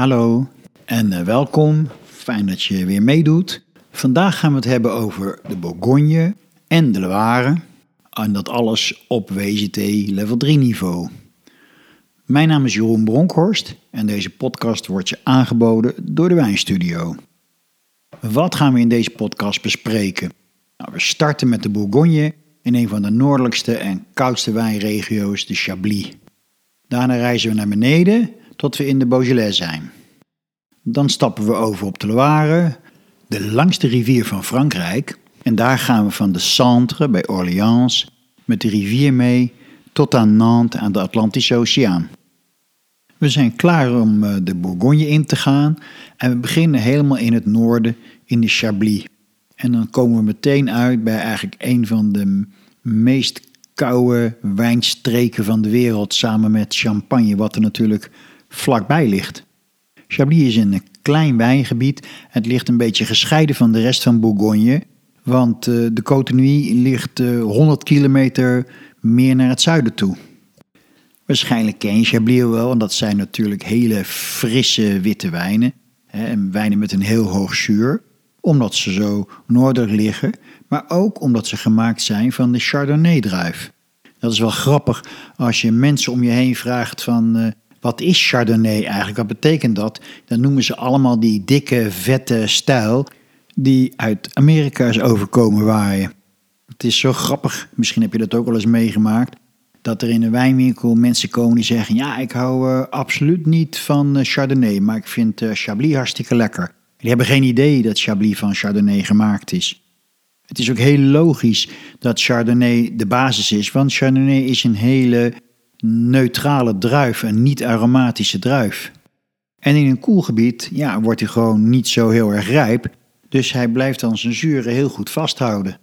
Hallo en eh, welkom. Fijn dat je weer meedoet. Vandaag gaan we het hebben over de Bourgogne en de Loire. En dat alles op WGT level 3 niveau. Mijn naam is Jeroen Bronkhorst en deze podcast wordt je aangeboden door de Wijnstudio. Wat gaan we in deze podcast bespreken? Nou, we starten met de Bourgogne in een van de noordelijkste en koudste wijnregio's, de Chablis. Daarna reizen we naar beneden tot we in de Beaujolais zijn. Dan stappen we over op de Loire, de langste rivier van Frankrijk. En daar gaan we van de Centre bij Orléans met de rivier mee tot aan Nantes aan de Atlantische Oceaan. We zijn klaar om eh, de Bourgogne in te gaan en we beginnen helemaal in het noorden in de Chablis. En dan komen we meteen uit bij eigenlijk een van de meest koude wijnstreken van de wereld samen met Champagne, wat er natuurlijk vlakbij ligt. Chablis is een klein wijngebied. Het ligt een beetje gescheiden van de rest van Bourgogne, want uh, de Cotenue ligt uh, 100 kilometer meer naar het zuiden toe. Waarschijnlijk ken je Chablis wel, want dat zijn natuurlijk hele frisse witte wijnen. En wijnen met een heel hoog zuur, omdat ze zo noordelijk liggen, maar ook omdat ze gemaakt zijn van de Chardonnay-druif. Dat is wel grappig als je mensen om je heen vraagt van uh, wat is Chardonnay eigenlijk? Wat betekent dat? Dan noemen ze allemaal die dikke, vette stijl die uit Amerika is overkomen waaien. Het is zo grappig, misschien heb je dat ook wel eens meegemaakt, dat er in een wijnwinkel mensen komen die zeggen: Ja, ik hou uh, absoluut niet van uh, Chardonnay, maar ik vind uh, Chablis hartstikke lekker. Die hebben geen idee dat Chablis van Chardonnay gemaakt is. Het is ook heel logisch dat Chardonnay de basis is, want Chardonnay is een hele neutrale druif, een niet-aromatische druif. En in een koelgebied ja, wordt hij gewoon niet zo heel erg rijp, dus hij blijft dan zijn zuren heel goed vasthouden.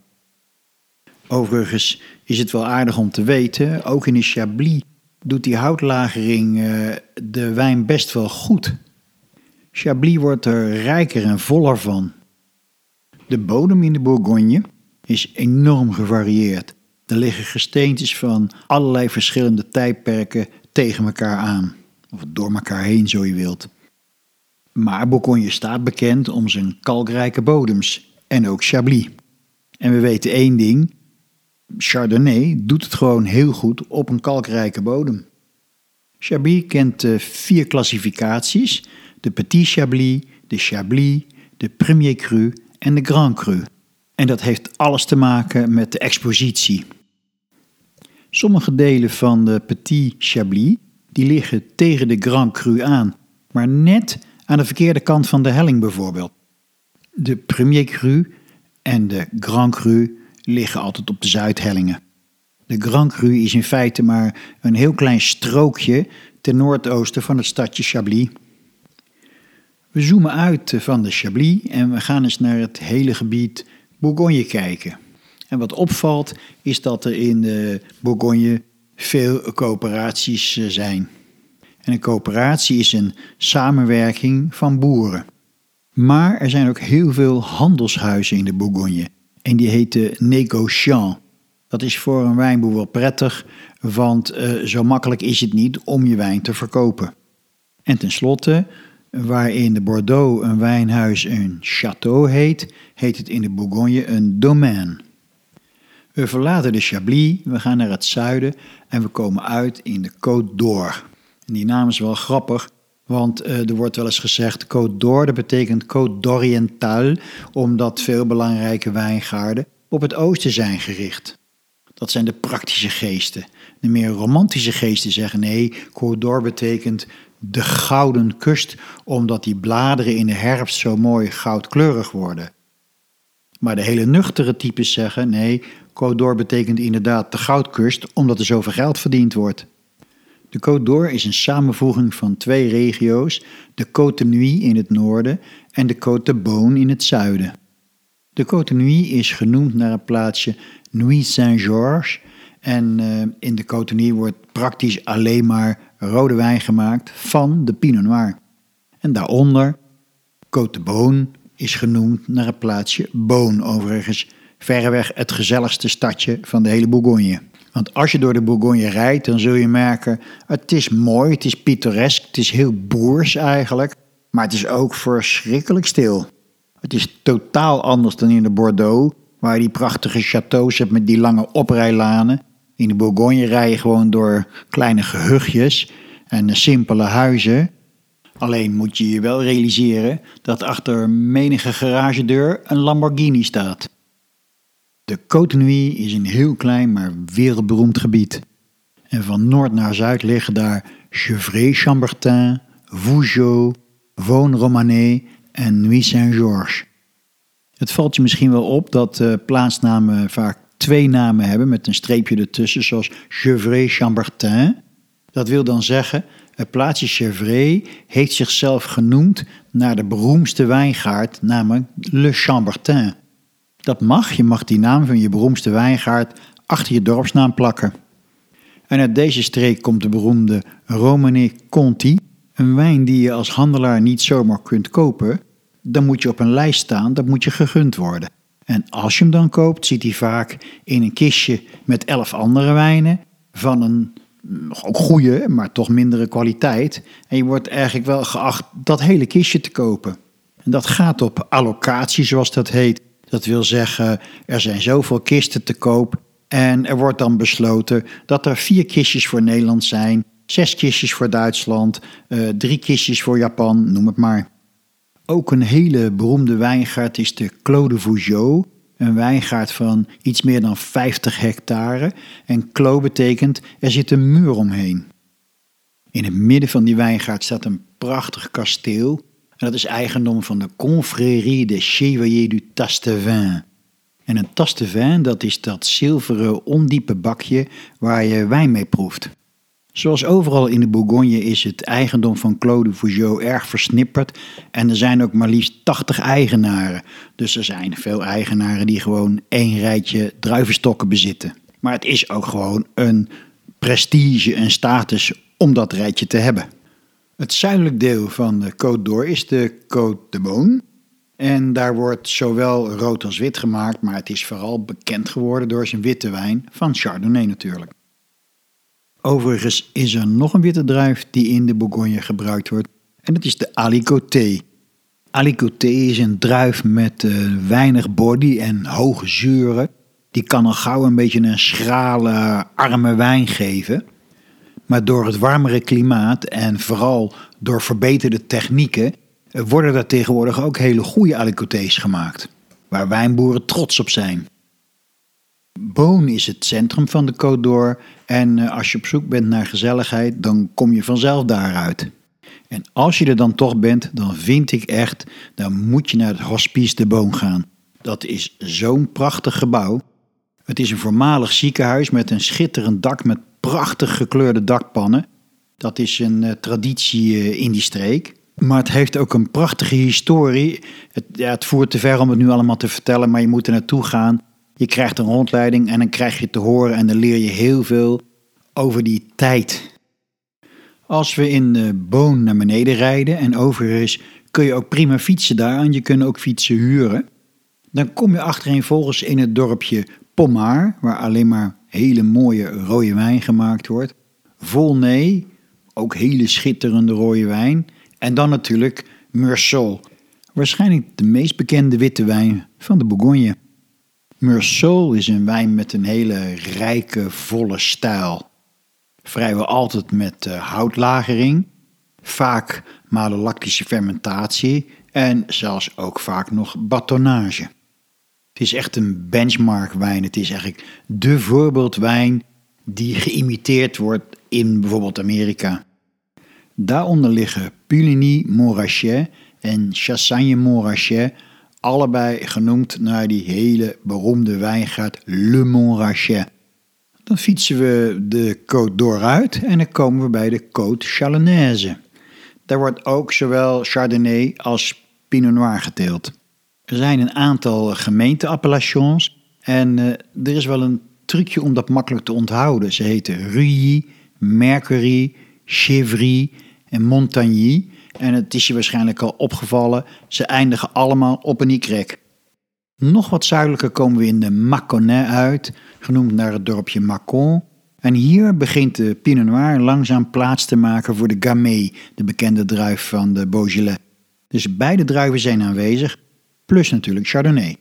Overigens is het wel aardig om te weten, ook in de Chablis doet die houtlagering uh, de wijn best wel goed. Chablis wordt er rijker en voller van. De bodem in de Bourgogne is enorm gevarieerd. Er liggen gesteentes van allerlei verschillende tijdperken tegen elkaar aan. Of door elkaar heen, zo je wilt. Maar Bourgogne staat bekend om zijn kalkrijke bodems. En ook Chablis. En we weten één ding. Chardonnay doet het gewoon heel goed op een kalkrijke bodem. Chablis kent vier klassificaties. De Petit Chablis, de Chablis, de Premier Cru en de Grand Cru. En dat heeft alles te maken met de expositie. Sommige delen van de Petit Chablis die liggen tegen de Grand Cru aan, maar net aan de verkeerde kant van de helling bijvoorbeeld. De Premier Cru en de Grand Cru liggen altijd op de zuidhellingen. De Grand Cru is in feite maar een heel klein strookje ten noordoosten van het stadje Chablis. We zoomen uit van de Chablis en we gaan eens naar het hele gebied Bourgogne kijken. En wat opvalt is dat er in de Bourgogne veel coöperaties eh, zijn. En een coöperatie is een samenwerking van boeren. Maar er zijn ook heel veel handelshuizen in de Bourgogne. En die heten négociants. Dat is voor een wijnboer wel prettig, want uh, zo makkelijk is het niet om je wijn te verkopen. En tenslotte, waar in de Bordeaux een wijnhuis een château heet, heet het in de Bourgogne een domaine. We verlaten de Chablis, we gaan naar het zuiden en we komen uit in de Côte d'Or. Die naam is wel grappig, want uh, er wordt wel eens gezegd Côte d'Or, dat betekent Côte d'Oriental, omdat veel belangrijke wijngaarden op het oosten zijn gericht. Dat zijn de praktische geesten. De meer romantische geesten zeggen nee, Côte d'Or betekent de gouden kust, omdat die bladeren in de herfst zo mooi goudkleurig worden. Maar de hele nuchtere types zeggen nee, Côte d'Or betekent inderdaad de goudkust, omdat er zoveel geld verdiend wordt. De Côte d'Or is een samenvoeging van twee regio's, de Côte Nuit in het noorden en de Côte de Beaune in het zuiden. De Côte Nuit is genoemd naar het plaatsje Nuit Saint-Georges en uh, in de Côte Nuit wordt praktisch alleen maar rode wijn gemaakt van de Pinot Noir. En daaronder, Côte de Beaune is genoemd naar het plaatsje Beaune, overigens verreweg het gezelligste stadje van de hele Bourgogne. Want als je door de Bourgogne rijdt, dan zul je merken, het is mooi, het is pittoresk, het is heel boers eigenlijk. Maar het is ook verschrikkelijk stil. Het is totaal anders dan in de Bordeaux, waar je die prachtige châteaus hebt met die lange oprijlanen. In de Bourgogne rij je gewoon door kleine gehuchtjes en simpele huizen. Alleen moet je je wel realiseren dat achter menige garagedeur een Lamborghini staat. De Côte Nuit is een heel klein maar wereldberoemd gebied. En van noord naar zuid liggen daar Gevrey-Chambertin, Vougeot, Vaune-Romanée en Nuit-Saint-Georges. Het valt je misschien wel op dat uh, plaatsnamen vaak twee namen hebben met een streepje ertussen, zoals Gevrey-Chambertin. Dat wil dan zeggen, het plaatsje Gevrey heeft zichzelf genoemd naar de beroemdste wijngaard, namelijk Le Chambertin. Dat mag, je mag die naam van je beroemdste wijngaard achter je dorpsnaam plakken. En uit deze streek komt de beroemde Romane Conti, een wijn die je als handelaar niet zomaar kunt kopen. Dan moet je op een lijst staan, dat moet je gegund worden. En als je hem dan koopt, zit hij vaak in een kistje met elf andere wijnen van een ook goede, maar toch mindere kwaliteit. En je wordt eigenlijk wel geacht dat hele kistje te kopen. En dat gaat op allocatie, zoals dat heet. Dat wil zeggen, er zijn zoveel kisten te koop. En er wordt dan besloten dat er vier kistjes voor Nederland zijn, zes kistjes voor Duitsland, uh, drie kistjes voor Japan, noem het maar. Ook een hele beroemde wijngaard is de Clos de Vougeot. Een wijngaard van iets meer dan 50 hectare. En Clos betekent er zit een muur omheen. In het midden van die wijngaard staat een prachtig kasteel. En dat is eigendom van de Confrérie de Chevalier du Tastevin. En een Tastevin, dat is dat zilveren ondiepe bakje waar je wijn mee proeft. Zoals overal in de Bourgogne is het eigendom van Claude Fougeot erg versnipperd en er zijn ook maar liefst 80 eigenaren. Dus er zijn veel eigenaren die gewoon één rijtje druivenstokken bezitten. Maar het is ook gewoon een prestige en status om dat rijtje te hebben. Het zuidelijk deel van de Côte d'Or is de Côte de Beaune. En daar wordt zowel rood als wit gemaakt, maar het is vooral bekend geworden door zijn witte wijn van Chardonnay natuurlijk. Overigens is er nog een witte druif die in de Bourgogne gebruikt wordt en dat is de Alicoté. Alicoté is een druif met uh, weinig body en hoge zuren. Die kan al gauw een beetje een schrale, arme wijn geven. Maar door het warmere klimaat en vooral door verbeterde technieken eh, worden er tegenwoordig ook hele goede alicotés gemaakt. Waar wijnboeren trots op zijn. Boon is het centrum van de Côte d'Or en eh, als je op zoek bent naar gezelligheid, dan kom je vanzelf daaruit. En als je er dan toch bent, dan vind ik echt, dan moet je naar het Hospice de Boon gaan. Dat is zo'n prachtig gebouw. Het is een voormalig ziekenhuis met een schitterend dak met prachtig gekleurde dakpannen. Dat is een uh, traditie uh, in die streek. Maar het heeft ook een prachtige historie. Het, ja, het voert te ver om het nu allemaal te vertellen, maar je moet er naartoe gaan. Je krijgt een rondleiding en dan krijg je te horen en dan leer je heel veel over die tijd. Als we in de Boon naar beneden rijden en overigens kun je ook prima fietsen daar en je kunt ook fietsen huren. Dan kom je achtereenvolgens in het dorpje Pommard, waar alleen maar hele mooie rode wijn gemaakt wordt. Volnay, ook hele schitterende rode wijn. En dan natuurlijk Meursault, waarschijnlijk de meest bekende witte wijn van de Bourgogne. Meursault is een wijn met een hele rijke, volle stijl. Vrijwel altijd met uh, houtlagering, vaak malolactische fermentatie en zelfs ook vaak nog batonnage. Het is echt een benchmark wijn. Het is eigenlijk de voorbeeldwijn die geïmiteerd wordt in bijvoorbeeld Amerika. Daaronder liggen Puligny Montrachet en Chassagne Montrachet allebei genoemd naar die hele beroemde wijngaard Le Montrachet. Dan fietsen we de Côte d'Or uit en dan komen we bij de Côte Chalonnaise. Daar wordt ook zowel Chardonnay als Pinot Noir geteeld. Er zijn een aantal gemeenteappellations en uh, er is wel een trucje om dat makkelijk te onthouden. Ze heten Ruy, Mercury, Chevry en Montagny. En het is je waarschijnlijk al opgevallen, ze eindigen allemaal op een Y. Nog wat zuidelijker komen we in de Mâconnais uit, genoemd naar het dorpje Mâcon. En hier begint de Pinot Noir langzaam plaats te maken voor de Gamay, de bekende druif van de Beaujolais. Dus beide druiven zijn aanwezig, plus natuurlijk Chardonnay.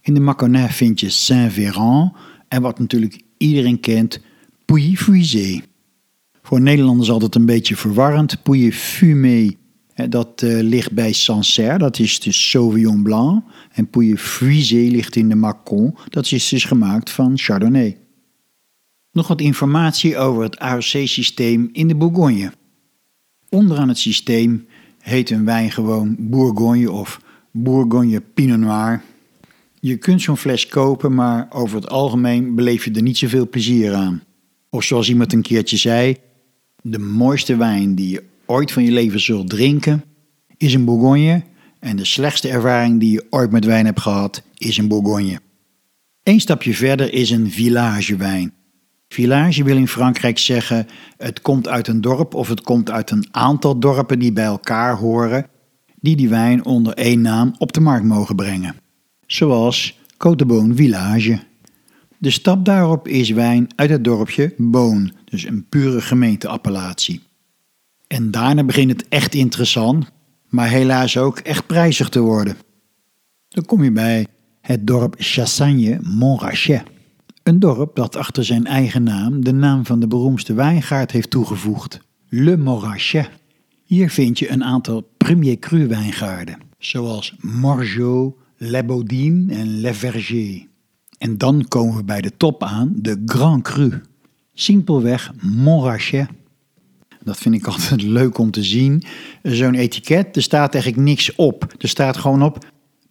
In de Mâconnais vind je Saint-Véran en wat natuurlijk iedereen kent, Pouilly-Fuisé. Voor Nederlanders altijd een beetje verwarrend. Pouilly-Fumé, dat uh, ligt bij Sancerre, dat is de Sauvignon Blanc. En Pouilly-Fuisé ligt in de Macon, dat is dus gemaakt van Chardonnay. Nog wat informatie over het AOC-systeem in de Bourgogne. Onderaan het systeem heet een wijn gewoon Bourgogne of Bourgogne Pinot Noir. Je kunt zo'n fles kopen, maar over het algemeen beleef je er niet zoveel plezier aan. Of zoals iemand een keertje zei: de mooiste wijn die je ooit van je leven zult drinken is een Bourgogne. En de slechtste ervaring die je ooit met wijn hebt gehad is een Bourgogne. Eén stapje verder is een villagewijn. Village wil in Frankrijk zeggen: het komt uit een dorp of het komt uit een aantal dorpen die bij elkaar horen, die die wijn onder één naam op de markt mogen brengen. Zoals Côte Village. De stap daarop is wijn uit het dorpje Boon, dus een pure gemeenteappellatie. En daarna begint het echt interessant, maar helaas ook echt prijzig te worden. Dan kom je bij het dorp Chassagne-Montrachet. Een dorp dat achter zijn eigen naam de naam van de beroemdste wijngaard heeft toegevoegd, Le Morachet. Hier vind je een aantal premier cru wijngaarden, zoals Margeau, Le Baudin en Le Verger. En dan komen we bij de top aan, de Grand Cru. Simpelweg Montrachet. Dat vind ik altijd leuk om te zien. Zo'n etiket, er staat eigenlijk niks op. Er staat gewoon op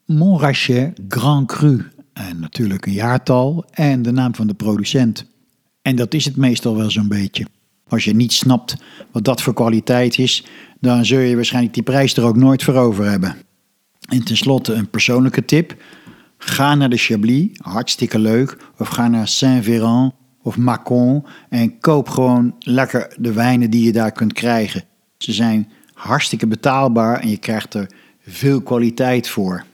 Montrachet Grand Cru. En natuurlijk een jaartal en de naam van de producent. En dat is het meestal wel zo'n beetje. Als je niet snapt wat dat voor kwaliteit is, dan zul je waarschijnlijk die prijs er ook nooit voor over hebben. En tenslotte een persoonlijke tip. Ga naar de Chablis, hartstikke leuk. Of ga naar Saint-Véran of Macon en koop gewoon lekker de wijnen die je daar kunt krijgen. Ze zijn hartstikke betaalbaar en je krijgt er veel kwaliteit voor.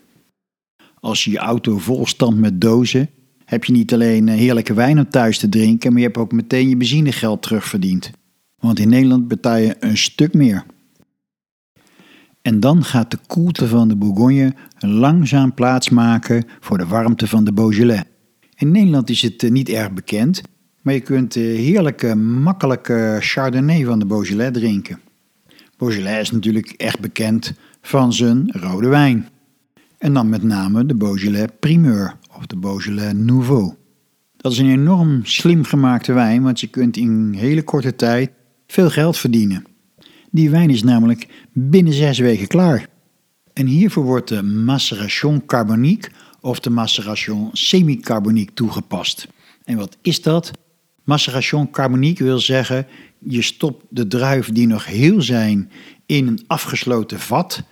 Als je je auto vol stamt met dozen, heb je niet alleen eh, heerlijke wijn om thuis te drinken, maar je hebt ook meteen je benzinegeld terugverdiend. Want in Nederland betaal je een stuk meer. En dan gaat de koelte van de Bourgogne langzaam plaatsmaken voor de warmte van de Beaujolais. In Nederland is het eh, niet erg bekend, maar je kunt de heerlijke, makkelijke Chardonnay van de Beaujolais drinken. Beaujolais is natuurlijk echt bekend van zijn rode wijn. En dan met name de Beaujolais Primeur of de Beaujolais Nouveau. Dat is een enorm slim gemaakte wijn, want je kunt in hele korte tijd veel geld verdienen. Die wijn is namelijk binnen zes weken klaar. En hiervoor wordt de maceration carbonique of de maceration semi-carbonique toegepast. En wat is dat? Maceration carbonique wil zeggen, je stopt de druif die nog heel zijn in een afgesloten vat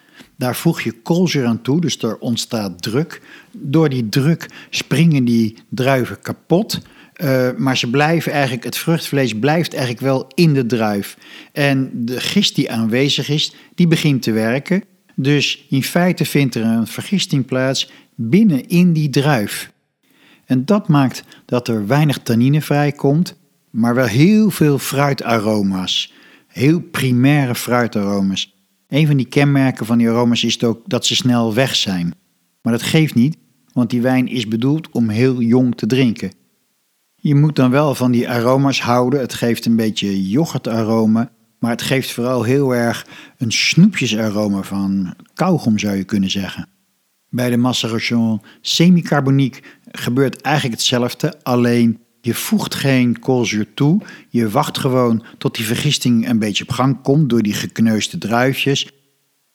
daar voeg je koolzuur aan toe, dus er ontstaat druk. Door die druk springen die druiven kapot. Uh, maar ze blijven eigenlijk, het vruchtvlees blijft eigenlijk wel in de druif. En de gist die aanwezig is, die begint te werken. Dus in feite vindt er een vergisting plaats binnen in die druif. En dat maakt dat er weinig tannine vrijkomt, maar wel heel veel fruitaroma's. Heel primaire fruitaroma's. Een van die kenmerken van die aroma's is ook dat ze snel weg zijn. Maar dat geeft niet, want die wijn is bedoeld om heel jong te drinken. Je moet dan wel van die aroma's houden. Het geeft een beetje yoghurtaroma, maar het geeft vooral heel erg een snoepjesaroma van kauwgom zou je kunnen zeggen. Bij de Maceration semi-carbonique gebeurt eigenlijk hetzelfde, alleen je voegt geen koolzuur toe. Je wacht gewoon tot die vergisting een beetje op gang komt door die gekneusde druifjes.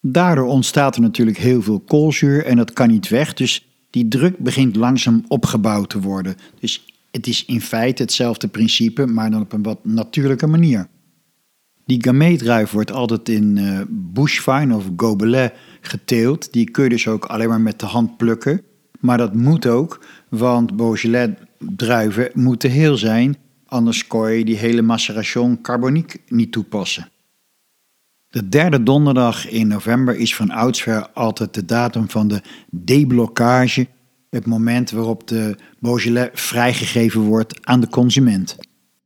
Daardoor ontstaat er natuurlijk heel veel koolzuur en dat kan niet weg. Dus die druk begint langzaam opgebouwd te worden. Dus het is in feite hetzelfde principe, maar dan op een wat natuurlijke manier. Die gameetdruif wordt altijd in uh, bushvine of gobelet geteeld. Die kun je dus ook alleen maar met de hand plukken. Maar dat moet ook, want Beaujolais druiven moeten heel zijn, anders kon je die hele maceration carbonique niet toepassen. De derde donderdag in november is van oudsher altijd de datum van de deblokkage, het moment waarop de Beaujolais vrijgegeven wordt aan de consument.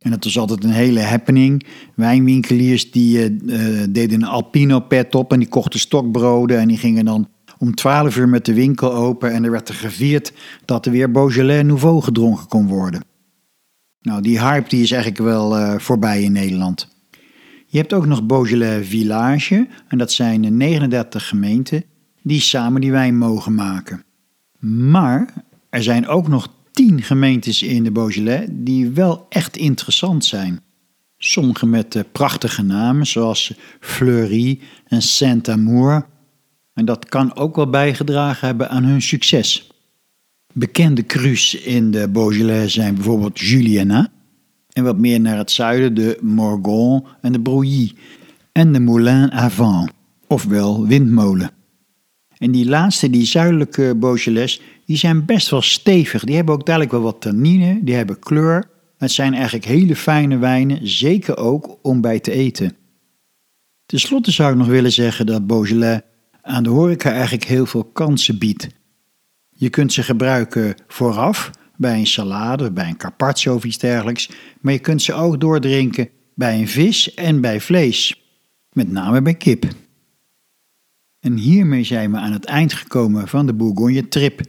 En dat was altijd een hele happening. Wijnwinkeliers die uh, deden een Alpino pet op en die kochten stokbroden. En die gingen dan om 12 uur met de winkel open. En er werd er gevierd dat er weer Beaujolais Nouveau gedronken kon worden. Nou, die hype die is eigenlijk wel uh, voorbij in Nederland. Je hebt ook nog Beaujolais Village. En dat zijn 39 gemeenten die samen die wijn mogen maken. Maar er zijn ook nog tien gemeentes in de Beaujolais die wel echt interessant zijn. Sommige met uh, prachtige namen, zoals Fleury en Saint-Amour. En dat kan ook wel bijgedragen hebben aan hun succes. Bekende crus in de Beaujolais zijn bijvoorbeeld Juliana. En wat meer naar het zuiden de Morgon en de Brouilly. En de Moulin à Vent, ofwel windmolen. En die laatste, die zuidelijke Beaujolais, die zijn best wel stevig. Die hebben ook dadelijk wel wat tannine, die hebben kleur. Het zijn eigenlijk hele fijne wijnen, zeker ook om bij te eten. Ten slotte zou ik nog willen zeggen dat Beaujolais aan de horeca eigenlijk heel veel kansen biedt. Je kunt ze gebruiken vooraf, bij een salade, bij een carpaccio of iets dergelijks, maar je kunt ze ook doordrinken bij een vis en bij vlees, met name bij kip. En hiermee zijn we aan het eind gekomen van de Bourgogne-trip.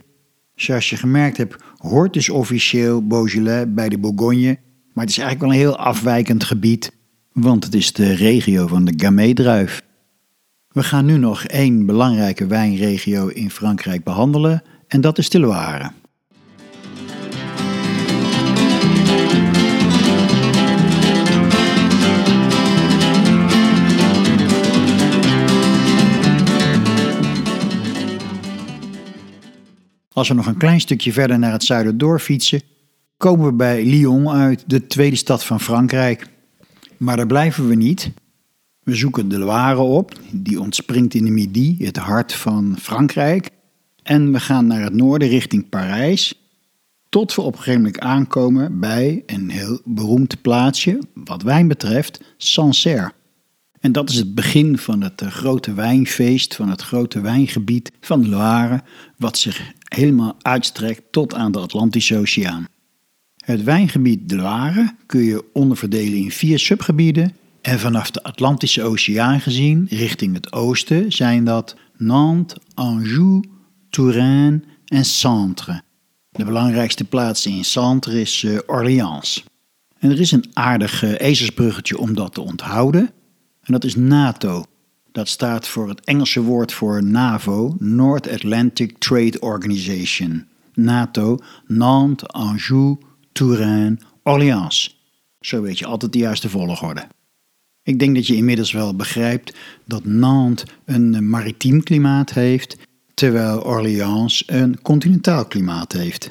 Zoals je gemerkt hebt, hoort dus officieel Beaujolais bij de Bourgogne, maar het is eigenlijk wel een heel afwijkend gebied, want het is de regio van de Gamay-druif. We gaan nu nog één belangrijke wijnregio in Frankrijk behandelen, en dat is de. Als we nog een klein stukje verder naar het zuiden doorfietsen, komen we bij Lyon uit, de tweede stad van Frankrijk. Maar daar blijven we niet. We zoeken de Loire op, die ontspringt in de Midi, het hart van Frankrijk. En we gaan naar het noorden richting Parijs, tot we op een gegeven moment aankomen bij een heel beroemd plaatsje, wat wijn betreft, Sancerre. En dat is het begin van het eh, grote wijnfeest, van het grote wijngebied van Loire, wat zich helemaal uitstrekt tot aan de Atlantische Oceaan. Het wijngebied de Loire kun je onderverdelen in vier subgebieden en vanaf de Atlantische Oceaan gezien, richting het oosten, zijn dat Nantes, Anjou, Touraine en Centre. De belangrijkste plaats in Centre is uh, Orléans. En er is een aardig uh, ezelsbruggetje om dat te onthouden. En dat is NATO. Dat staat voor het Engelse woord voor NAVO, North Atlantic Trade Organization. NATO, Nantes, Anjou, Touraine, Orléans. Zo weet je altijd de juiste volgorde. Ik denk dat je inmiddels wel begrijpt dat Nantes een maritiem klimaat heeft, terwijl Orléans een continentaal klimaat heeft.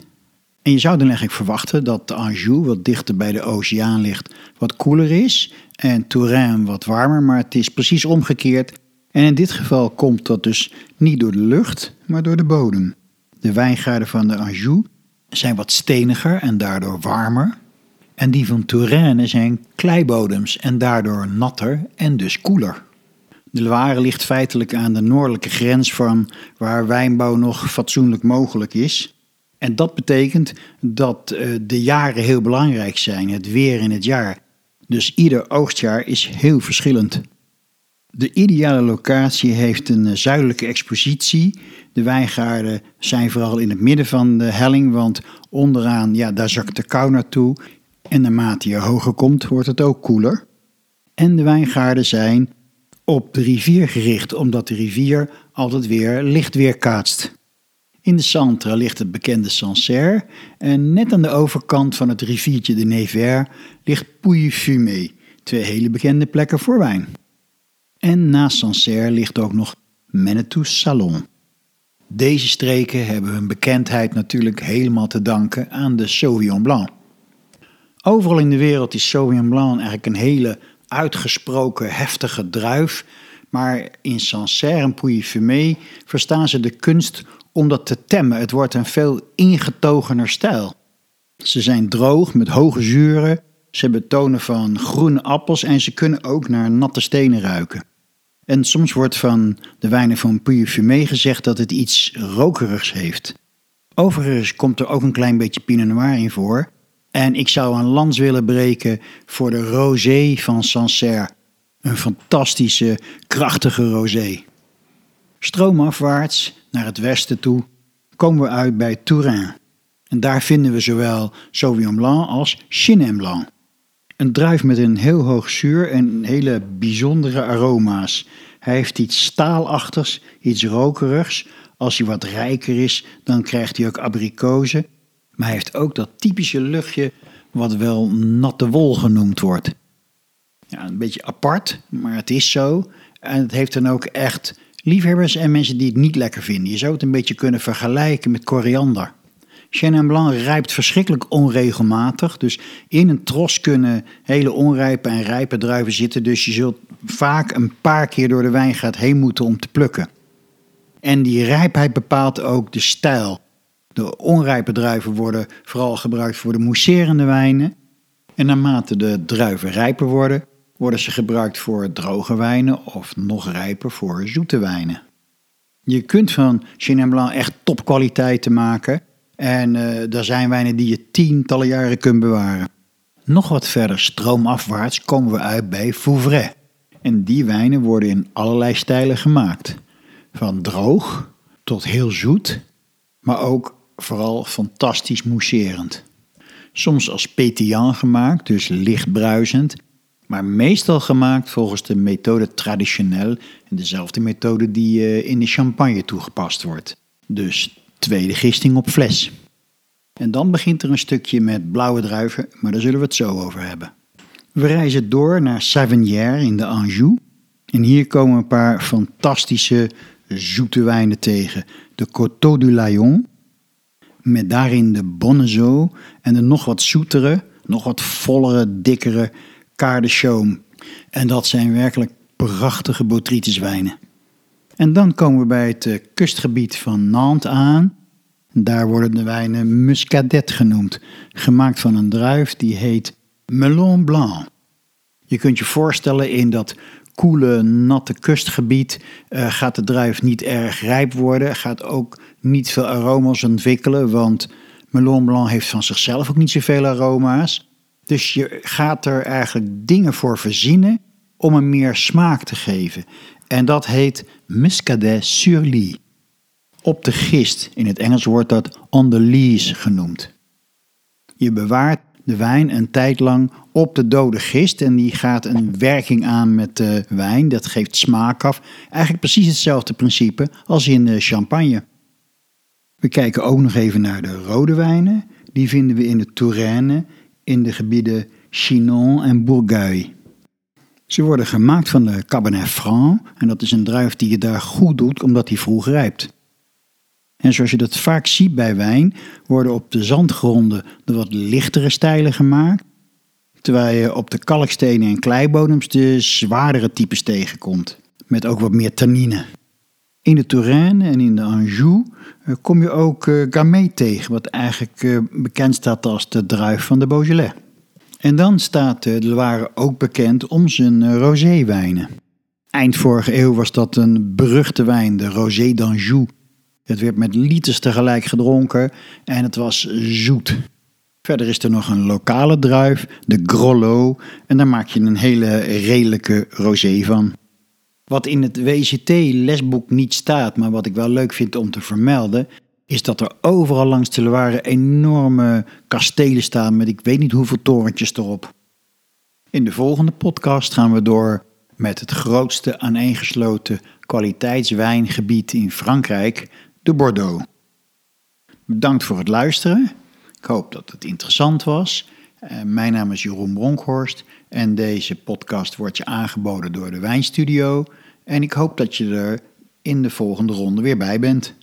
En je zou dan eigenlijk verwachten dat Anjou, wat dichter bij de oceaan ligt, wat koeler is en Touraine wat warmer, maar het is precies omgekeerd. En in dit geval komt dat dus niet door de lucht, maar door de bodem. De wijngaarden van de Anjou zijn wat steniger en daardoor warmer. En die van Touraine zijn kleibodems en daardoor natter en dus koeler. De Loire ligt feitelijk aan de noordelijke grens van waar wijnbouw nog fatsoenlijk mogelijk is. En dat betekent dat eh, de jaren heel belangrijk zijn, het weer in het jaar. Dus ieder oogstjaar is heel verschillend. De ideale locatie heeft een eh, zuidelijke expositie. De wijngaarden zijn vooral in het midden van de helling, want onderaan, ja, daar zakt de kou naartoe. En naarmate je hoger komt, wordt het ook koeler. En de wijngaarden zijn op de rivier gericht, omdat de rivier altijd weer licht weerkaatst. In de Centre ligt het bekende Sancerre en net aan de overkant van het riviertje de Nevers ligt Pouilly-Fumé, twee hele bekende plekken voor wijn. En naast Sancerre ligt ook nog Menetou Salon. Deze streken hebben hun bekendheid natuurlijk helemaal te danken aan de Sauvignon Blanc. Overal in de wereld is Sauvignon Blanc eigenlijk een hele uitgesproken heftige druif, maar in Sancerre en Pouilly-Fumé verstaan ze de kunst om dat te temmen. Het wordt een veel ingetogener stijl. Ze zijn droog met hoge zuren, ze hebben tonen van groene appels en ze kunnen ook naar natte stenen ruiken. En soms wordt van de wijnen van Puy gezegd dat het iets rokerigs heeft. Overigens komt er ook een klein beetje Pinot Noir in voor. En ik zou een lans willen breken voor de rosé van Sancerre. Een fantastische, krachtige rosé. Stroomafwaarts naar het westen toe komen we uit bij Touraine. En daar vinden we zowel Sauvignon Blanc als Chenin Blanc. Een druif met een heel hoog zuur en hele bijzondere aroma's. Hij heeft iets staalachtigs, iets rokerigs. Als hij wat rijker is, dan krijgt hij ook abrikozen. Maar hij heeft ook dat typische luchtje wat wel natte wol genoemd wordt. Ja, een beetje apart, maar het is zo. En het heeft dan ook echt liefhebbers en mensen die het niet lekker vinden. Je zou het een beetje kunnen vergelijken met koriander. Chenin Blanc rijpt verschrikkelijk onregelmatig. Dus in een tros kunnen hele onrijpe en rijpe druiven zitten. Dus je zult vaak een paar keer door de wijngaard heen moeten om te plukken. En die rijpheid bepaalt ook de stijl. De onrijpe druiven worden vooral gebruikt voor de mousserende wijnen. En naarmate de druiven rijper worden, worden ze gebruikt voor droge wijnen of nog rijper voor zoete wijnen. Je kunt van Chenin Blanc echt topkwaliteiten maken. En uh, er zijn wijnen die je tientallen jaren kunt bewaren. Nog wat verder stroomafwaarts komen we uit bij Vouvray. En die wijnen worden in allerlei stijlen gemaakt. Van droog tot heel zoet, maar ook vooral fantastisch mousserend. Soms als pétillant gemaakt, dus licht bruisend, maar meestal gemaakt volgens de methode traditioneel dezelfde methode die uh, in de champagne toegepast wordt. Dus tweede gisting op fles. En dan begint er een stukje met blauwe druiven, maar daar zullen we het zo over hebben. We reizen door naar Savinière in de Anjou. En hier komen een paar fantastische zoete wijnen tegen. De Coteau du Layon, met daarin de Bonnezo en de nog wat zoetere, nog wat vollere, dikkere De En dat zijn werkelijk prachtige botrytis wijnen. En dan komen we bij het eh, kustgebied van Nantes aan. Daar worden de wijnen Muscadet genoemd, gemaakt van een druif die heet Melon Blanc. Je kunt je voorstellen in dat koele, natte kustgebied uh, gaat de druif niet erg rijp worden, gaat ook niet veel aroma's ontwikkelen, want Melon Blanc heeft van zichzelf ook niet zoveel aroma's. Dus je gaat er eigenlijk dingen voor verzinnen om hem meer smaak te geven. En dat heet Muscadet sur lie. Op de gist, in het Engels wordt dat on the lees genoemd. Je bewaart de wijn een tijd lang op de dode gist en die gaat een werking aan met de wijn. Dat geeft smaak af. Eigenlijk precies hetzelfde principe als in de champagne. We kijken ook nog even naar de rode wijnen. Die vinden we in de Touraine, in de gebieden Chinon en Bourgueil. Ze worden gemaakt van de Cabernet Franc en dat is een druif die je daar goed doet omdat hij vroeg rijpt. En zoals je dat vaak ziet bij wijn, worden op de zandgronden de wat lichtere stijlen gemaakt, terwijl je op de kalkstenen en kleibodems de zwaardere types tegenkomt, met ook wat meer tannine. In de Touraine en in de Anjou eh, kom je ook uh, Gamay tegen, wat eigenlijk uh, bekend staat als de druif van de Beaujolais. En dan staat de Loire ook bekend om zijn roséwijnen. Eind vorige eeuw was dat een beruchte wijn, de Rosé d'Anjou, het werd met liters tegelijk gedronken en het was zoet. Verder is er nog een lokale druif, de Grollo, en daar maak je een hele redelijke rosé van. Wat in het WCT-lesboek niet staat, maar wat ik wel leuk vind om te vermelden, is dat er overal langs de Loire enorme kastelen staan met ik weet niet hoeveel torentjes erop. In de volgende podcast gaan we door met het grootste aaneengesloten kwaliteitswijngebied in Frankrijk, de Bordeaux. Bedankt voor het luisteren. Ik hoop dat het interessant was. Uh, mijn naam is Jeroen Bronkhorst en deze podcast wordt je aangeboden door de Wijnstudio. En ik hoop dat je er in de volgende ronde weer bij bent.